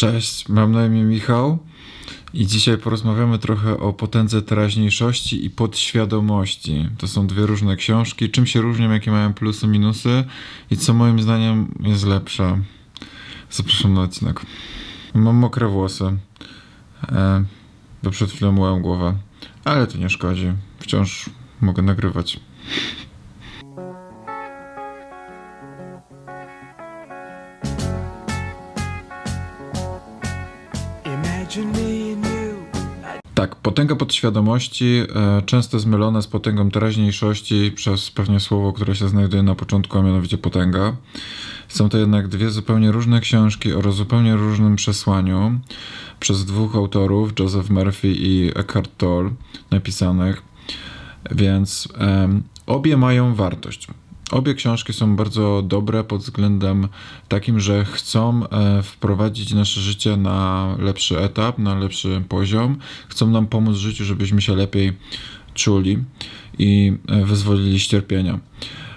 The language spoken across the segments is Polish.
Cześć, mam na imię Michał i dzisiaj porozmawiamy trochę o potędze teraźniejszości i podświadomości. To są dwie różne książki. Czym się różnią, jakie mają plusy, minusy i co moim zdaniem jest lepsze. Zapraszam na odcinek. Mam mokre włosy, e, bo przed chwilą myłem głowę, ale to nie szkodzi. Wciąż mogę nagrywać. Potęga podświadomości e, często jest mylona z potęgą teraźniejszości przez pewnie słowo, które się znajduje na początku, a mianowicie potęga. Są to jednak dwie zupełnie różne książki o zupełnie różnym przesłaniu przez dwóch autorów, Joseph Murphy i Eckhart Tolle, napisanych, więc em, obie mają wartość. Obie książki są bardzo dobre pod względem takim, że chcą e, wprowadzić nasze życie na lepszy etap, na lepszy poziom. Chcą nam pomóc w życiu, żebyśmy się lepiej czuli i e, wyzwolili z cierpienia.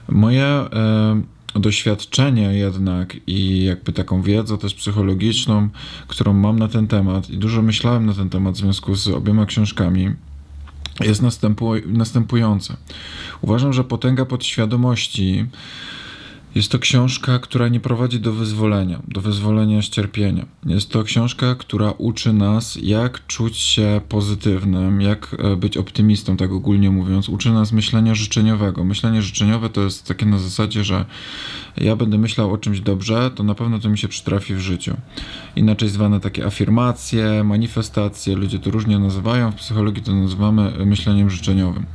Moje e, doświadczenie jednak i jakby taką wiedzę też psychologiczną, którą mam na ten temat i dużo myślałem na ten temat w związku z obiema książkami, jest następu, następujące. Uważam, że potęga podświadomości jest to książka, która nie prowadzi do wyzwolenia, do wyzwolenia z cierpienia. Jest to książka, która uczy nas, jak czuć się pozytywnym, jak e, być optymistą, tak ogólnie mówiąc. Uczy nas myślenia życzeniowego. Myślenie życzeniowe to jest takie na zasadzie, że ja będę myślał o czymś dobrze, to na pewno to mi się przytrafi w życiu. Inaczej zwane takie afirmacje, manifestacje, ludzie to różnie nazywają, w psychologii to nazywamy myśleniem życzeniowym.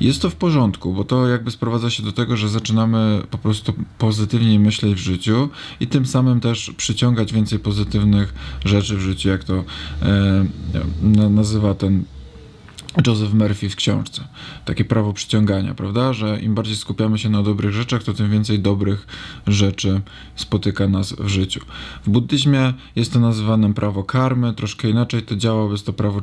Jest to w porządku, bo to jakby sprowadza się do tego, że zaczynamy po prostu pozytywniej myśleć w życiu i tym samym też przyciągać więcej pozytywnych rzeczy w życiu, jak to e, na- nazywa ten Joseph Murphy w książce. Takie prawo przyciągania, prawda? Że im bardziej skupiamy się na dobrych rzeczach, to tym więcej dobrych rzeczy spotyka nas w życiu. W buddyzmie jest to nazywane prawo karmy, troszkę inaczej to działa, jest to prawo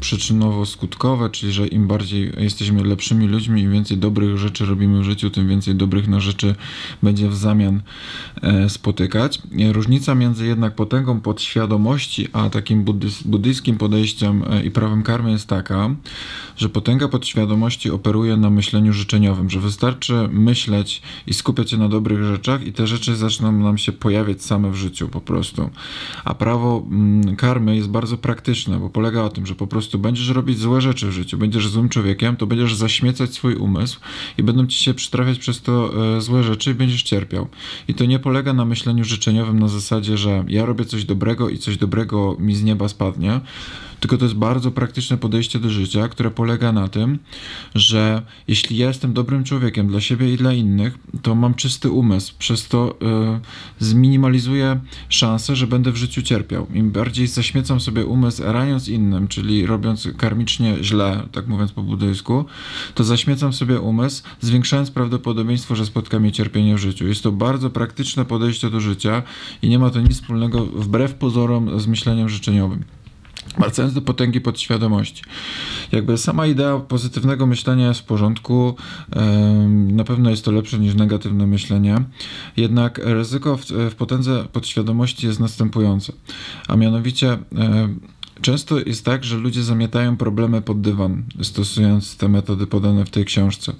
przyczynowo-skutkowe, czyli że im bardziej jesteśmy lepszymi ludźmi, im więcej dobrych rzeczy robimy w życiu, tym więcej dobrych na rzeczy będzie w zamian e, spotykać. Różnica między jednak potęgą podświadomości, a takim buddyjskim podejściem e, i prawem karmy jest taka, że potęga podświadomości operuje na myśleniu życzeniowym, że wystarczy myśleć i skupiać się na dobrych rzeczach i te rzeczy zaczną nam się pojawiać same w życiu po prostu. A prawo mm, karmy jest bardzo praktyczne, bo polega o tym, że po prostu będziesz robić złe rzeczy w życiu, będziesz złym człowiekiem, to będziesz zaśmiecać swój umysł i będą ci się przytrafiać przez to e, złe rzeczy i będziesz cierpiał. I to nie polega na myśleniu życzeniowym na zasadzie, że ja robię coś dobrego i coś dobrego mi z nieba spadnie, tylko to jest bardzo praktyczne podejście do życia, które polega na tym, że jeśli ja jestem dobrym człowiekiem dla siebie i dla innych, to mam czysty umysł, przez to y, zminimalizuję szansę, że będę w życiu cierpiał. Im bardziej zaśmiecam sobie umysł raniąc innym, czyli robiąc karmicznie źle, tak mówiąc po buddyjsku, to zaśmiecam sobie umysł, zwiększając prawdopodobieństwo, że spotka mnie cierpienie w życiu. Jest to bardzo praktyczne podejście do życia i nie ma to nic wspólnego wbrew pozorom z myśleniem życzeniowym. Wracając do potęgi podświadomości. Jakby sama idea pozytywnego myślenia jest w porządku, na pewno jest to lepsze niż negatywne myślenie, jednak ryzyko w, potędze podświadomości jest następujące, a mianowicie Często jest tak, że ludzie zamiatają problemy pod dywan, stosując te metody podane w tej książce.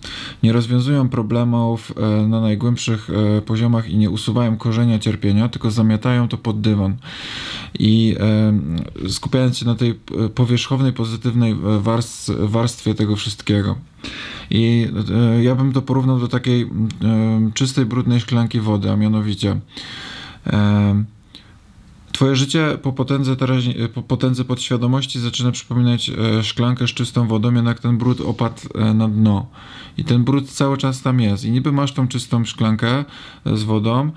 Nie rozwiązują problemów e, na najgłębszych e, poziomach i nie usuwają korzenia cierpienia, tylko zamiatają to pod dywan. I e, skupiając się na tej powierzchownej, pozytywnej warstw, warstwie tego wszystkiego. I ja bym to porównał do takiej czystej, brudnej szklanki wody, a mianowicie. Twoje życie po potędze, teraźni- po potędze podświadomości zaczyna przypominać e, szklankę z czystą wodą, jednak ten brud opadł e, na dno. I ten brud cały czas tam jest. I niby masz tą czystą szklankę e, z wodą,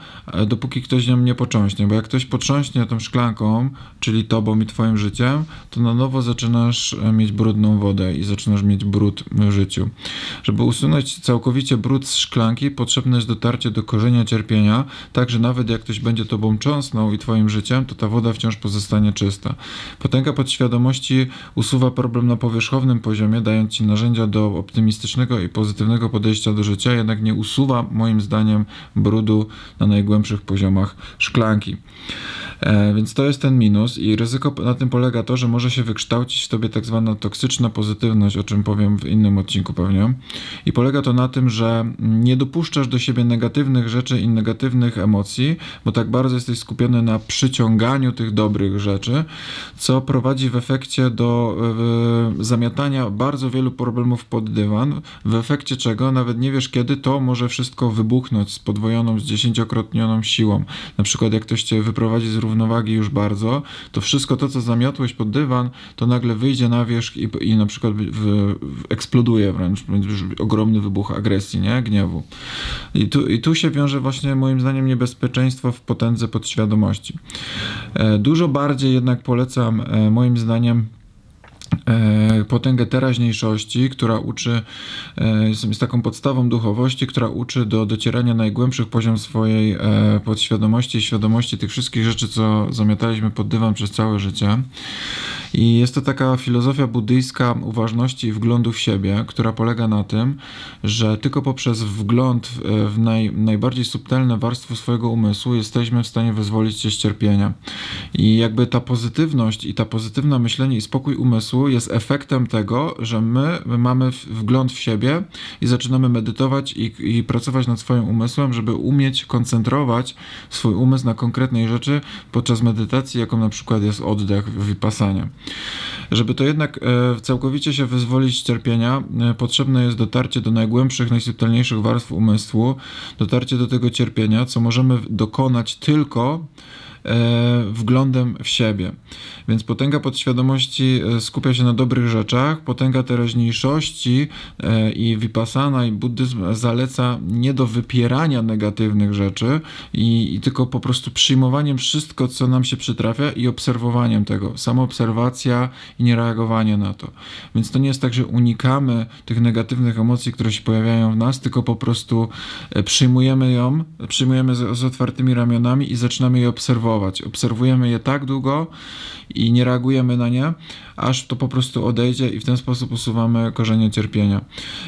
dopóki ktoś nią nie począśnie. Bo jak ktoś potrząśnie tą szklanką, czyli tobą i twoim życiem, to na nowo zaczynasz mieć brudną wodę i zaczynasz mieć brud w życiu. Żeby usunąć całkowicie brud z szklanki, potrzebne jest dotarcie do korzenia cierpienia, tak że nawet jak ktoś będzie tobą cząsnął i twoim życiem, to to ta woda wciąż pozostanie czysta. Potęga podświadomości usuwa problem na powierzchownym poziomie, dając ci narzędzia do optymistycznego i pozytywnego podejścia do życia, jednak nie usuwa moim zdaniem brudu na najgłębszych poziomach szklanki. E, więc to jest ten minus i ryzyko na tym polega to, że może się wykształcić w tobie tak zwana toksyczna pozytywność, o czym powiem w innym odcinku pewnie. I polega to na tym, że nie dopuszczasz do siebie negatywnych rzeczy i negatywnych emocji, bo tak bardzo jesteś skupiony na przyciąganiu tych dobrych rzeczy, co prowadzi w efekcie do zamiatania bardzo wielu problemów pod dywan, w efekcie czego nawet nie wiesz kiedy to może wszystko wybuchnąć z podwojoną, z dziesięciokrotnioną siłą. Na przykład jak ktoś cię wyprowadzi z równowagi już bardzo, to wszystko to, co zamiotłeś pod dywan, to nagle wyjdzie na wierzch i, i na przykład w, w, eksploduje wręcz, ogromny wybuch agresji, nie? Gniewu. I tu, I tu się wiąże właśnie moim zdaniem niebezpieczeństwo w potędze podświadomości. E, dużo bardziej jednak polecam e, moim zdaniem potęgę teraźniejszości, która uczy, e, jest taką podstawą duchowości, która uczy do docierania najgłębszych poziom swojej e, podświadomości i świadomości tych wszystkich rzeczy, co zamiataliśmy pod dywan przez całe życie. I jest to taka filozofia buddyjska uważności i wglądu w siebie, która polega na tym, że tylko poprzez wgląd w naj, najbardziej subtelne warstwy swojego umysłu jesteśmy w stanie wyzwolić się z cierpienia. I jakby ta pozytywność i ta pozytywna myślenie i spokój umysłu jest efektem tego, że my, my mamy wgląd w siebie i zaczynamy medytować i, i pracować nad swoim umysłem, żeby umieć koncentrować swój umysł na konkretnej rzeczy podczas medytacji, jaką na przykład jest oddech, wypasanie. Żeby to jednak e, całkowicie się wyzwolić z cierpienia, e, potrzebne jest dotarcie do najgłębszych, najsubtelniejszych warstw umysłu, dotarcie do tego cierpienia, co możemy dokonać tylko wglądem w siebie. Więc potęga podświadomości e, skupia się na dobrych rzeczach, potęga teraźniejszości e, i vipassana i buddyzm zaleca nie do wypierania negatywnych rzeczy i, i tylko po prostu przyjmowaniem wszystko, co nam się przytrafia i obserwowaniem tego. Samoobserwacja i niereagowanie na to. Więc to nie jest tak, że unikamy tych negatywnych emocji, które się pojawiają w nas, tylko po prostu przyjmujemy ją, przyjmujemy z, z otwartymi ramionami i zaczynamy je obserwować obserwować. Obserwujemy je tak długo i nie reagujemy na nie, aż to po prostu odejdzie i w ten sposób usuwamy korzenie cierpienia.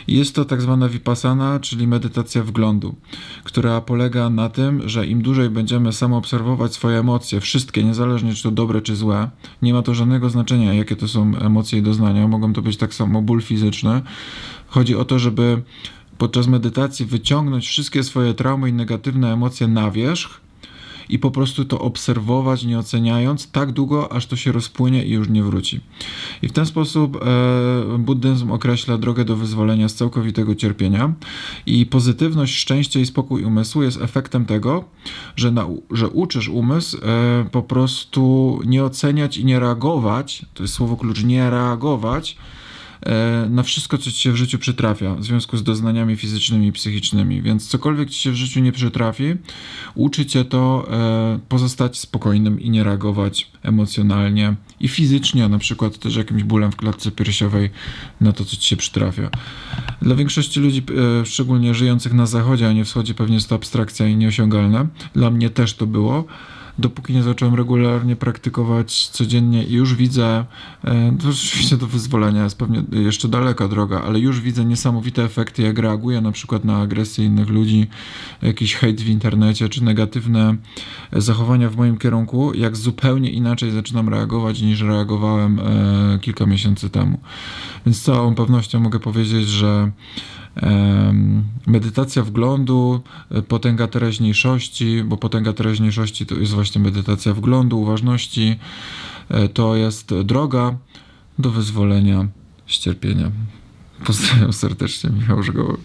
Jest to tak zwana vipassana, czyli medytacja wglądu, która polega na tym, że im dłużej będziemy samo obserwować swoje emocje, wszystkie, niezależnie czy to dobre czy złe, nie ma to żadnego znaczenia, jakie to są emocje i doznania, mogą to być tak samo ból fizyczny. Chodzi o to, żeby podczas medytacji wyciągnąć wszystkie swoje traumy i negatywne emocje na wierzch, i po prostu to obserwować, nie oceniając, tak długo, aż to się rozpłynie i już nie wróci. I w ten sposób e, buddyzm określa drogę do wyzwolenia z całkowitego cierpienia i pozytywność, szczęście i spokój umysłu jest efektem tego, że, na, że uczysz umysł e, po prostu nie oceniać i nie reagować, to jest słowo klucz, nie reagować na wszystko, co ci się w życiu przytrafia w związku z doznaniami fizycznymi i psychicznymi. Więc cokolwiek ci się w życiu nie przytrafi, uczy cię to e, pozostać spokojnym i nie reagować emocjonalnie i fizycznie, na przykład też jakimś bólem w klatce piersiowej na to, co ci się przytrafia. Dla większości ludzi, e, szczególnie żyjących na zachodzie, a nie wschodzie, pewnie jest to abstrakcja i nieosiągalne. Dla mnie też to było dopóki nie zacząłem regularnie praktykować codziennie i już widzę, e, to oczywiście do wyzwolenia jest pewnie jeszcze daleka droga, ale już widzę niesamowite efekty, jak reaguję na przykład na agresję innych ludzi, jakiś hejt w internecie, czy negatywne zachowania w moim kierunku, jak zupełnie inaczej zaczynam reagować niż reagowałem e, kilka miesięcy temu. Więc z całą pewnością mogę powiedzieć, że medytacja wglądu, e, potęga teraźniejszości, bo potęga teraźniejszości to jest właśnie medytacja wglądu, uważności. E, to jest droga do wyzwolenia z cierpienia. Pozdrawiam serdecznie, Michał Żegoły.